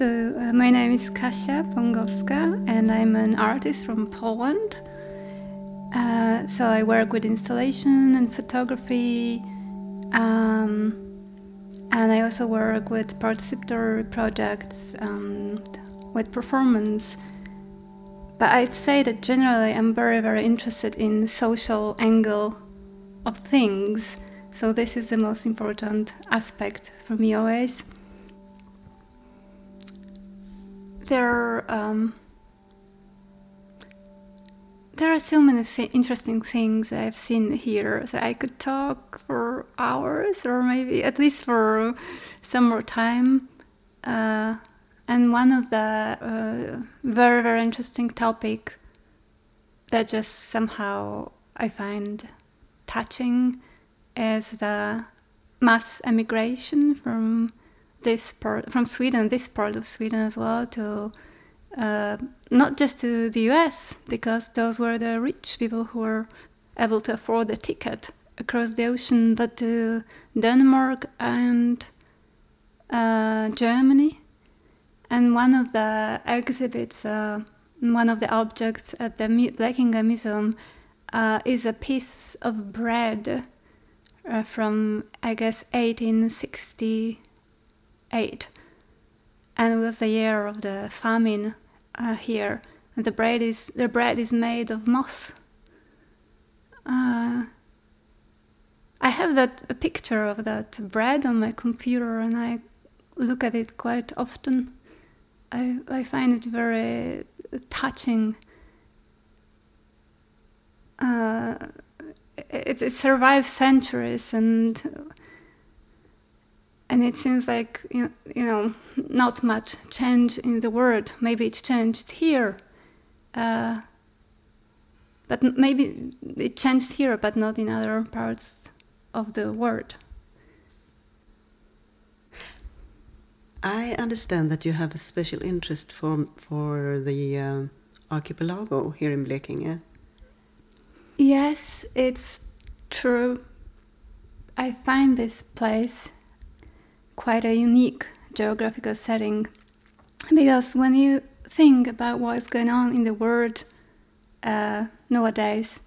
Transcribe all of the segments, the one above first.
So uh, my name is Kasia Pongowska, and I'm an artist from Poland. Uh, so I work with installation and photography, um, and I also work with participatory projects um, with performance. But I'd say that generally I'm very, very interested in social angle of things. So this is the most important aspect for me always. There um, there are so many th- interesting things I've seen here that I could talk for hours or maybe at least for some more time. Uh, and one of the uh, very, very interesting topic that just somehow I find touching is the mass emigration from this part, from Sweden, this part of Sweden as well, to uh, not just to the US, because those were the rich people who were able to afford the ticket across the ocean, but to Denmark and uh, Germany. And one of the exhibits, uh, one of the objects at the Blekinge Museum, uh, is a piece of bread uh, from, I guess, 1868. And it was the year of the famine uh, here. And the bread is the bread is made of moss. Uh, I have that a picture of that bread on my computer, and I look at it quite often. I, I find it very touching. Uh, it, it survives centuries and and it seems like you know, not much change in the world. Maybe it's changed here, uh, but maybe it changed here, but not in other parts of the world. I understand that you have a special interest for for the uh, archipelago here in Blekinge. Yes, it's true. I find this place quite a unique geographical setting because when you think about what's going on in the world uh, nowadays,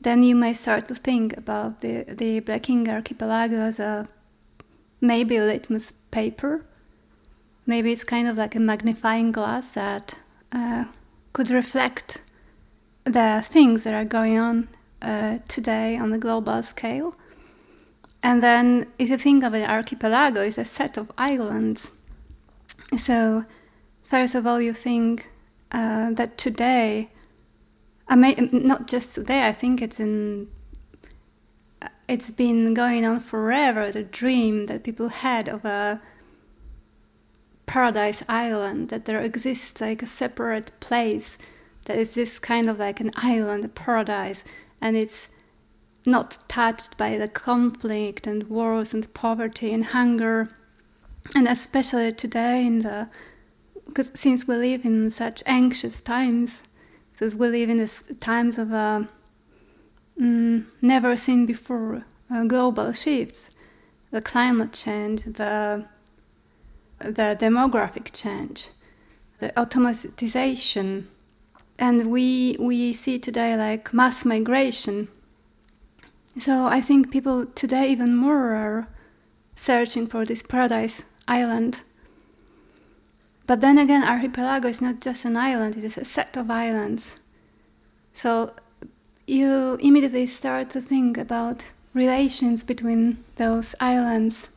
then you may start to think about the the Blekinge archipelago as a maybe a litmus paper maybe it's kind of like a magnifying glass that uh, could reflect the things that are going on uh, today on the global scale. And then, if you think of an archipelago, it's a set of islands. So, first of all, you think uh, that today, I mean, not just today, I think it's in it's been going on forever the dream that people had of a paradise island that there exists like a separate place that is this kind of like an island a paradise and it's not touched by the conflict and wars and poverty and hunger and especially today in the because since we live in such anxious times since we live in this times of uh, mm, never seen before uh, global shifts the climate change the the demographic change, the automatization, and we we see today like mass migration. So I think people today even more are searching for this paradise island. But then again, archipelago is not just an island; it is a set of islands. So you immediately start to think about relations between those islands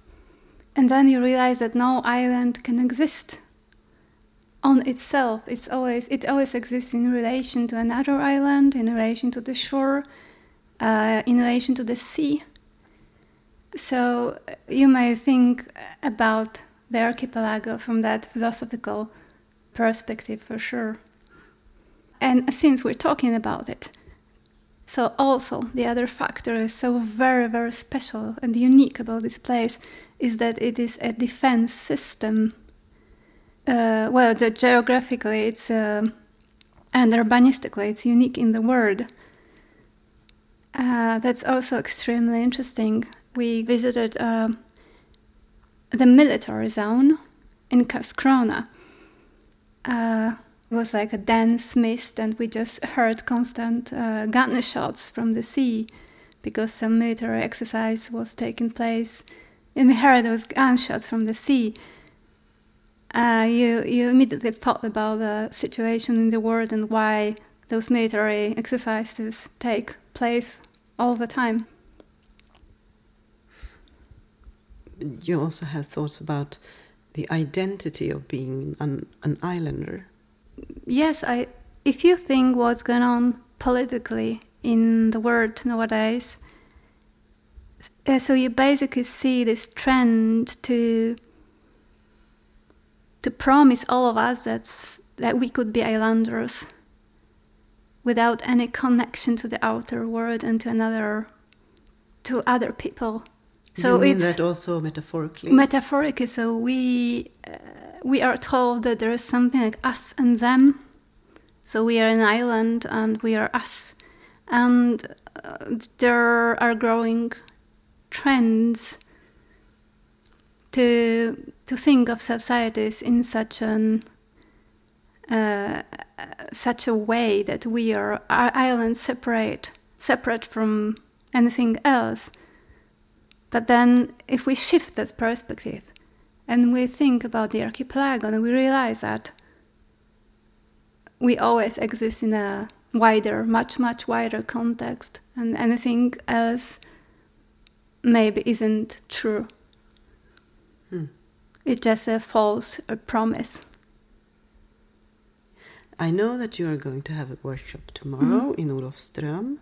and then you realize that no island can exist on itself. It's always it always exists in relation to another island, in relation to the shore, uh, in relation to the sea. So you may think about the archipelago from that philosophical perspective for sure. And since we're talking about it, so also the other factor is so very very special and unique about this place is that it is a defense system. Uh, well, the geographically it's uh, and urbanistically it's unique in the world. Uh, that's also extremely interesting. We visited uh, the military zone in Karlskrona. Uh, it was like a dense mist, and we just heard constant uh, gunshots from the sea because some military exercise was taking place. And we heard those gunshots from the sea. Uh, you you immediately thought about the situation in the world and why those military exercises take place all the time. You also have thoughts about the identity of being an, an islander. Yes, I. If you think what's going on politically in the world nowadays, uh, so you basically see this trend to to promise all of us that that we could be islanders without any connection to the outer world and to another to other people. So you mean it's that also metaphorically? metaphorically so we uh, we are told that there is something like us and them. So we are an island and we are us. And uh, there are growing trends to to think of societies in such an uh, such a way that we are our island separate separate from anything else. But then, if we shift that perspective and we think about the archipelago, and we realize that we always exist in a wider, much, much wider context, and anything else maybe isn't true. Hmm. It's just a false a promise. I know that you are going to have a workshop tomorrow mm. in Olofström.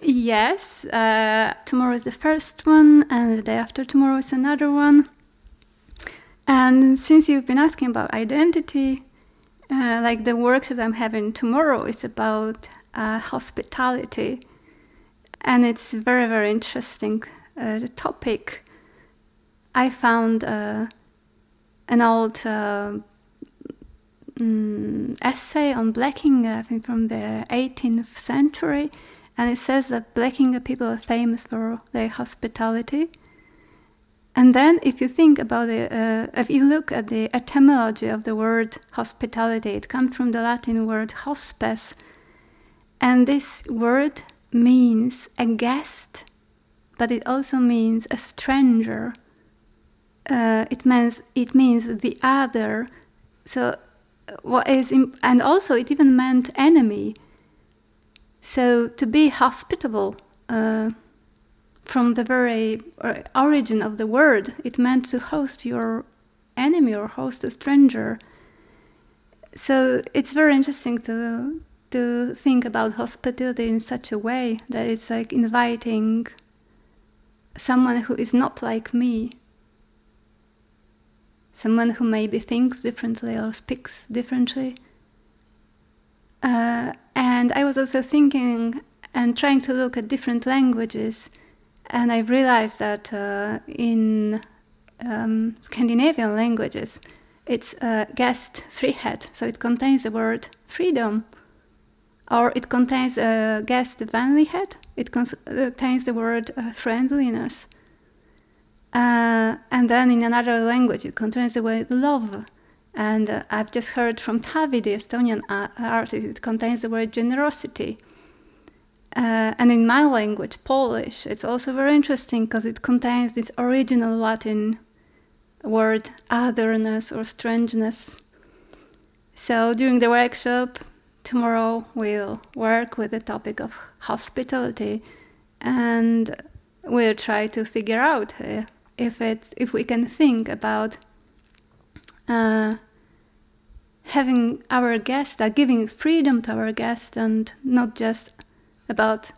Yes, uh, tomorrow is the first one, and the day after tomorrow is another one. And since you've been asking about identity, uh, like the workshop I'm having tomorrow is about uh, hospitality, and it's very, very interesting. Uh, the topic I found uh, an old uh, um, essay on Blekinge, I think from the 18th century, and it says that Blekinge people are famous for their hospitality. And then, if you think about it, uh, if you look at the etymology of the word hospitality, it comes from the Latin word hospes, and this word means a guest, but it also means a stranger. Uh, it means it means the other. So what is imp- and also it even meant enemy. So to be hospitable uh, from the very uh, origin of the word, it meant to host your enemy or host a stranger. So it's very interesting to to think about hospitality in such a way that it's like inviting someone who is not like me someone who maybe thinks differently or speaks differently. Uh, and I was also thinking and trying to look at different languages, and I realized that uh, in um, Scandinavian languages, it's uh, guest frihet, so it contains the word freedom, or it contains a guest vänlighet, it contains the word uh, friendliness. Uh, and then in another language, it contains the word love. And uh, I've just heard from Taavi, the Estonian uh, artist, it contains the word generosity. Uh, and in my language, Polish, it's also very interesting because it contains this original Latin word otherness or strangeness. So during the workshop tomorrow, we'll work with the topic of hospitality and we'll try to figure out uh, if it if we can think about uh, having our guest, uh, giving freedom to our guest, and not just about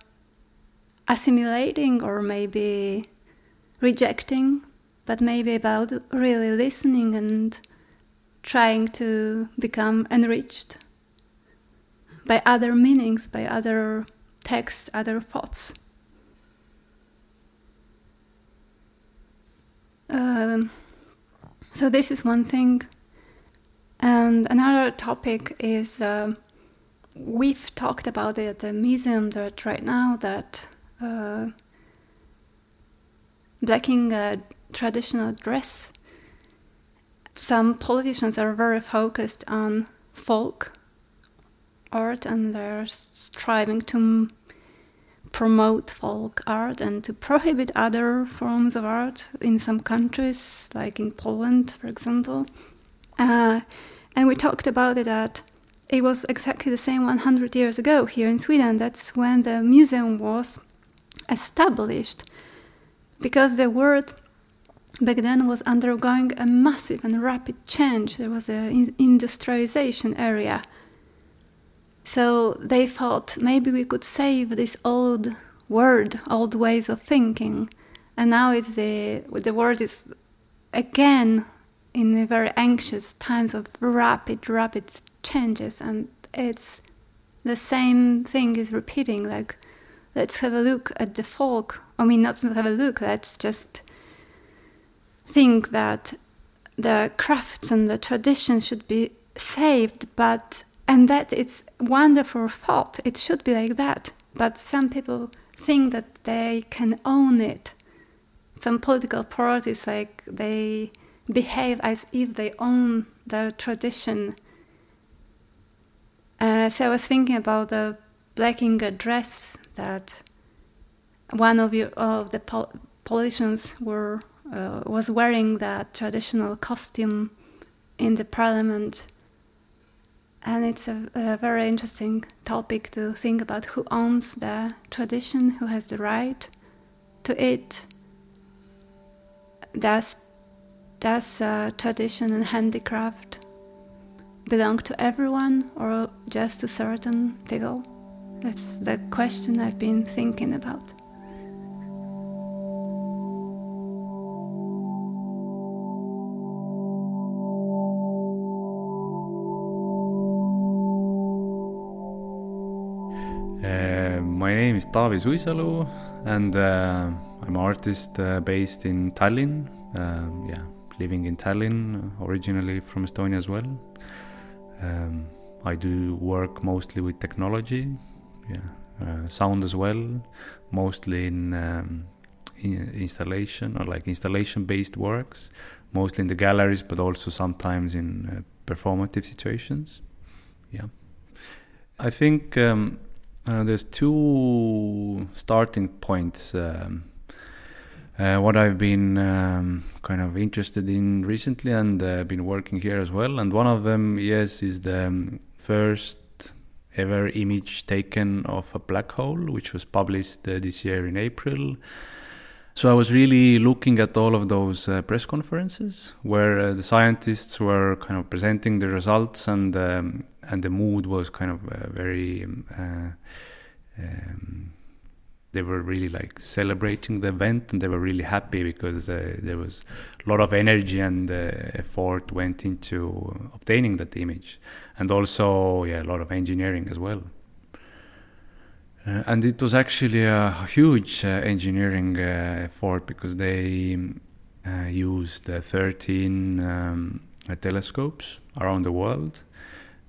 assimilating or maybe rejecting, but maybe about really listening and trying to become enriched by other meanings, by other texts, other thoughts. Um, so this is one thing, and another topic is uh, we've talked about it at the museum that right now that uh, Blekinge a traditional dress. Some politicians are very focused on folk art and they're striving to promote folk art and to prohibit other forms of art in some countries, like in Poland, for example. Uh, and we talked about it that it was exactly the same 100 years ago here in Sweden. That's when the museum was established because the world back then was undergoing a massive and rapid change. There was an industrialization area. So they thought maybe we could save this old world, old ways of thinking. And now it's the the world is again in very anxious times of rapid, rapid changes, and it's the same thing is repeating. Like, let's have a look at the folk. I mean, not have a look. Let's just think that the crafts and the tradition should be saved, but and that it's wonderful thought. It should be like that. But some people think that they can own it. Some political parties like they behave as if they own their tradition. Uh, so I was thinking about the Blekinge dress that one of, you, of the pol- politicians were uh, was wearing that traditional costume in the parliament. And it's a, a, very interesting topic to think about who owns the tradition, who has the right to it. Does, does uh, tradition and handicraft belong to everyone or just to certain people? That's the question I've been thinking about. My name is Taavi Suisalu, and uh, I'm an artist uh, based in Tallinn. Um, yeah, living in Tallinn, originally from Estonia as well. Um, I do work mostly with technology, yeah, uh, sound as well, mostly in, um, in installation or like installation-based works, mostly in the galleries, but also sometimes in uh, performative situations. Yeah, I think. Um, uh, there's two starting points. Um, uh, what I've been um, kind of interested in recently and uh, been working here as well. And one of them, yes, is the um, first ever image taken of a black hole, which was published uh, this year in April. So I was really looking at all of those uh, press conferences where uh, the scientists were kind of presenting the results, and um, and the mood was kind of uh, very. Um, uh, um, they were really like celebrating the event, and they were really happy because uh, there was a lot of energy and uh, effort went into obtaining that image, and also yeah, a lot of engineering as well. Uh, and it was actually a huge uh, engineering uh, effort because they uh, used 13 um, telescopes around the world.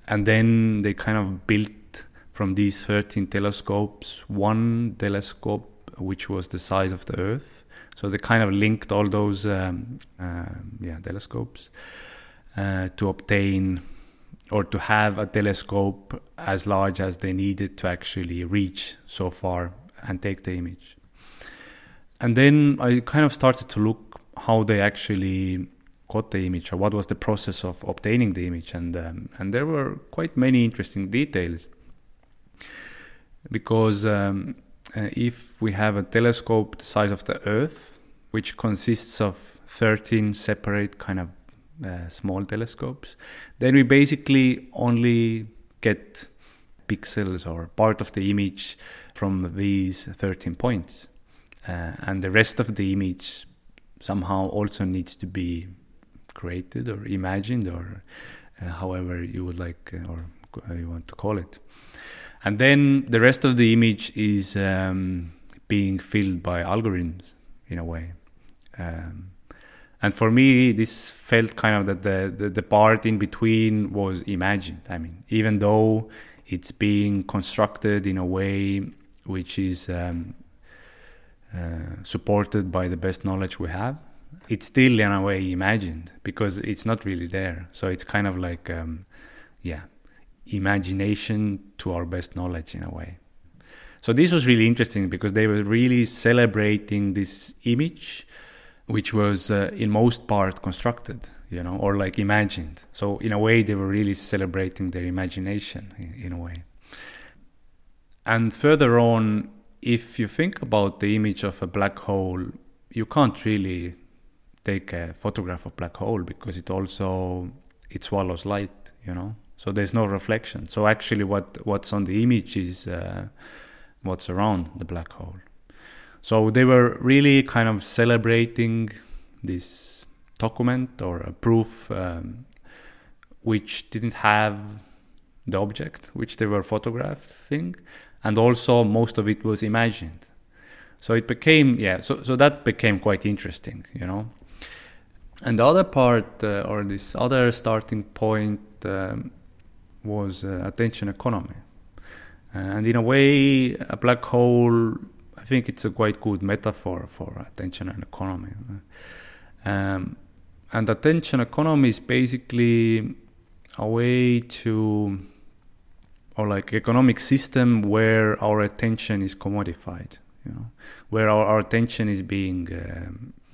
And then they kind of built from these 13 telescopes one telescope which was the size of the Earth. So they kind of linked all those um, yeah, telescopes uh, to obtain or to have a telescope as large as they needed to actually reach so far and take the image. And then I kind of started to look how they actually got the image or what was the process of obtaining the image and um, and there were quite many interesting details because um, uh, if we have a telescope the size of the earth which consists of 13 separate kind of uh, small telescopes, then we basically only get pixels or part of the image from these 13 points. Uh, and the rest of the image somehow also needs to be created or imagined or uh, however you would like uh, or uh, you want to call it. And then the rest of the image is um, being filled by algorithms in a way. Um, and for me this felt kind of that the, the, the part in between was imagined i mean even though it's being constructed in a way which is um, uh, supported by the best knowledge we have it's still in a way imagined because it's not really there. So it's kind of like, um, yeah, imagination to our best knowledge in a way. So this was really interesting because they were really celebrating this image, which was uh, in most part constructed, you know, or like imagined. So in a way, they were really celebrating their imagination in, in a way. And further on, if you think about the image of a black hole, you can't really take a photograph of black hole because it also it swallows light, you know. So there's no reflection. So actually, what what's on the image is uh, what's around the black hole. So they were really kind of celebrating this document or a proof um, which didn't have the object which they were photographing, and also most of it was imagined. So it became yeah. So so that became quite interesting, you know. And the other part uh, or this other starting point um, was uh, attention economy. And in a way, a black hole, I think it's a quite good metaphor for attention and economy. Um, and attention economy is basically a way to, or like economic system where our attention is commodified, you know, where our, our attention is being um, uh,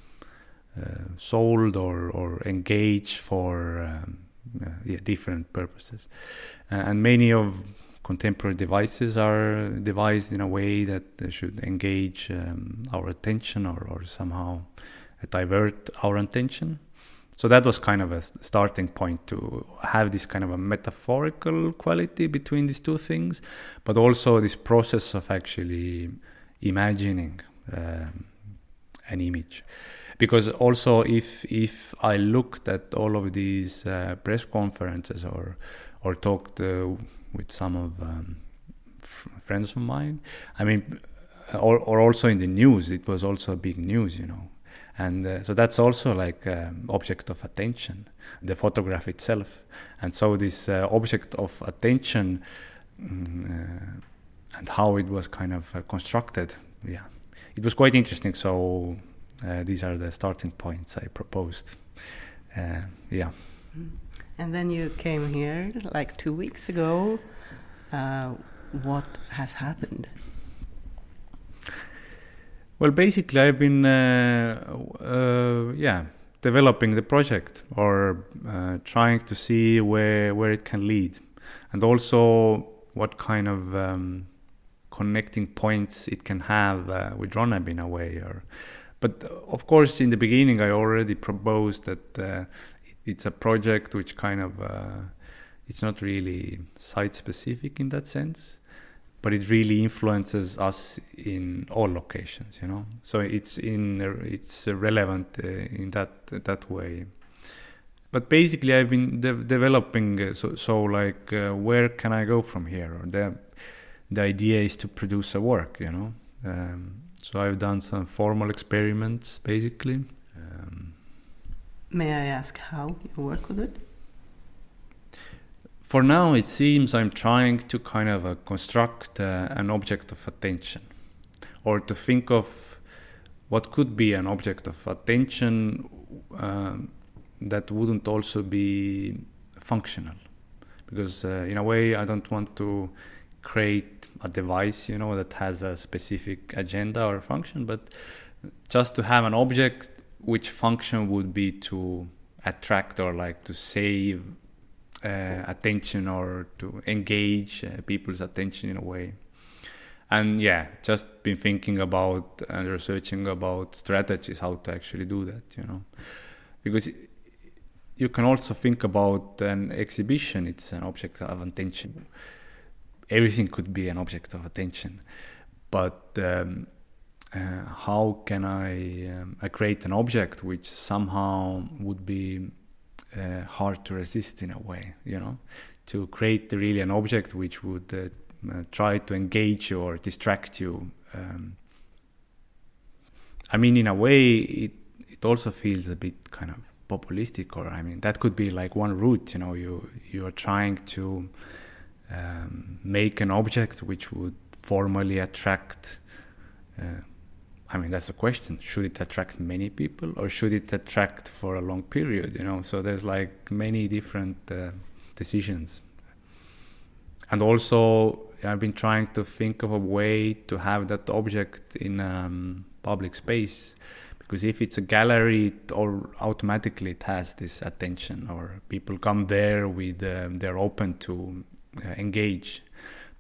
sold or, or engaged for um, uh, yeah, different purposes. And many of contemporary devices are devised in a way that should engage um, our attention or, or somehow divert our attention. So that was kind of a starting point to have this kind of a metaphorical quality between these two things, but also this process of actually imagining um, an image. Because also, if if I looked at all of these uh, press conferences or or talked uh, with some of um, f- friends of mine. I mean, or, or also in the news, it was also a big news, you know. And uh, so that's also like um, object of attention, the photograph itself. And so this uh, object of attention mm, and how it was kind of uh, constructed, yeah, it was quite interesting. So uh, these are the starting points I proposed. Uh, yeah. Mm-hmm. And then you came here like two weeks ago. Uh, what has happened? Well, basically, I've been, uh, uh, yeah, developing the project or uh, trying to see where where it can lead, and also what kind of um, connecting points it can have uh, with Ronneby in a way. Or, but of course, in the beginning, I already proposed that uh, it's a project which kind of uh, it's not really site specific in that sense but it really influences us in all locations you know? So it's in it's relevant uh, in that that way. But basically i've been de- developing uh, so so like uh, where can i go from here? Or the the idea is to produce a work you know? Um, so i've done some formal experiments basically May I ask how you work with it? For now, it seems I'm trying to kind of uh, construct uh, an object of attention or to think of what could be an object of attention uh, that wouldn't also be functional. Because, uh, in a way, I don't want to create a device, you know, that has a specific agenda or function, but just to have an object which function would be to attract or like to save uh, attention or to engage uh, people's attention in a way. And yeah just been thinking about and researching about strategies how to actually do that you know. Because you can also think about an exhibition. It's an object of attention everything could be an object of attention but um, uh, how can I, um, I create an object which somehow would be uh, hard to resist in a way, you know, to create really an object which would uh, uh try to engage you or distract you. Um, I mean, in a way, it it also feels a bit kind of populistic, or I mean, that could be like one route. You know, you you are trying to um, make an object which would formally attract uh, I mean, that's a question. Should it attract many people or should it attract for a long period? You know, so there's like many different uh, decisions. And also, I've been trying to think of a way to have that object in um, public space because if it's a gallery it or automatically it has this attention or people come there with um, they're open to engage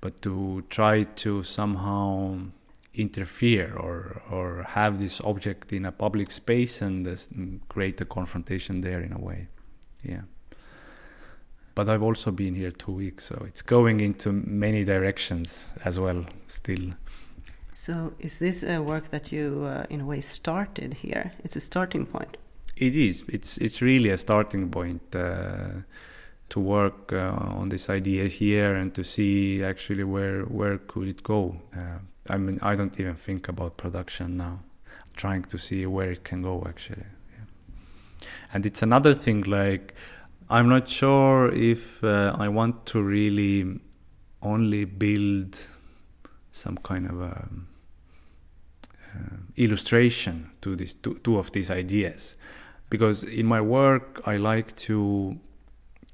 but to try to somehow interfere or or have this object in a public space and create a confrontation there in a way. Yeah. But I've also been here two weeks so it's going into many directions as well still. So is this a work that you uh, in a way started here? It's a starting point. It is. It's it's really a starting point uh, to work uh, on this idea here and to see actually where where could it go uh, I mean, I don't even think about production now. I'm trying to see where it can go actually. Yeah. And it's another thing like I'm not sure if uh, I want to really only build some kind of a, um, uh, illustration to this two, two of these ideas because in my work I like to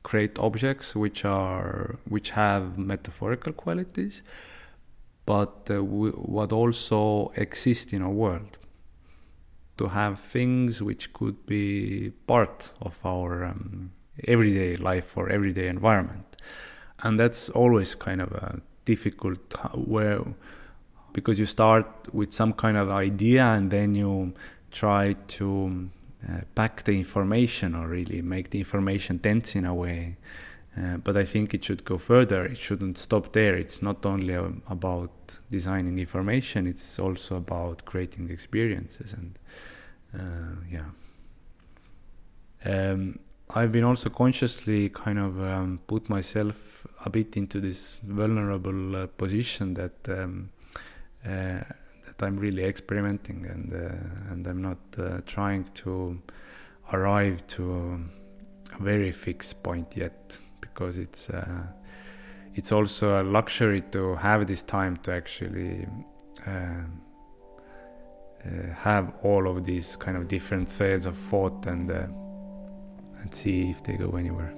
create objects which are which have metaphorical qualities but uh, what also exist in our world. To have things which could be part of our um, everyday life or everyday environment. And that's always kind of a difficult where because you start with some kind of idea and then you try to uh, pack the information or really make the information dense in a way uh, but I think it should go further. It shouldn't stop there. It's not only um, about designing information; it's also about creating experiences. And uh, yeah, um, I've been also consciously kind of um, put myself a bit into this vulnerable uh, position that um, uh, that I'm really experimenting, and uh, and I'm not trying to arrive to a very fixed point yet because it's uh, it's also a luxury to have this time to actually uh, uh, have all of these kind of different threads of thought and uh, and see if they go anywhere.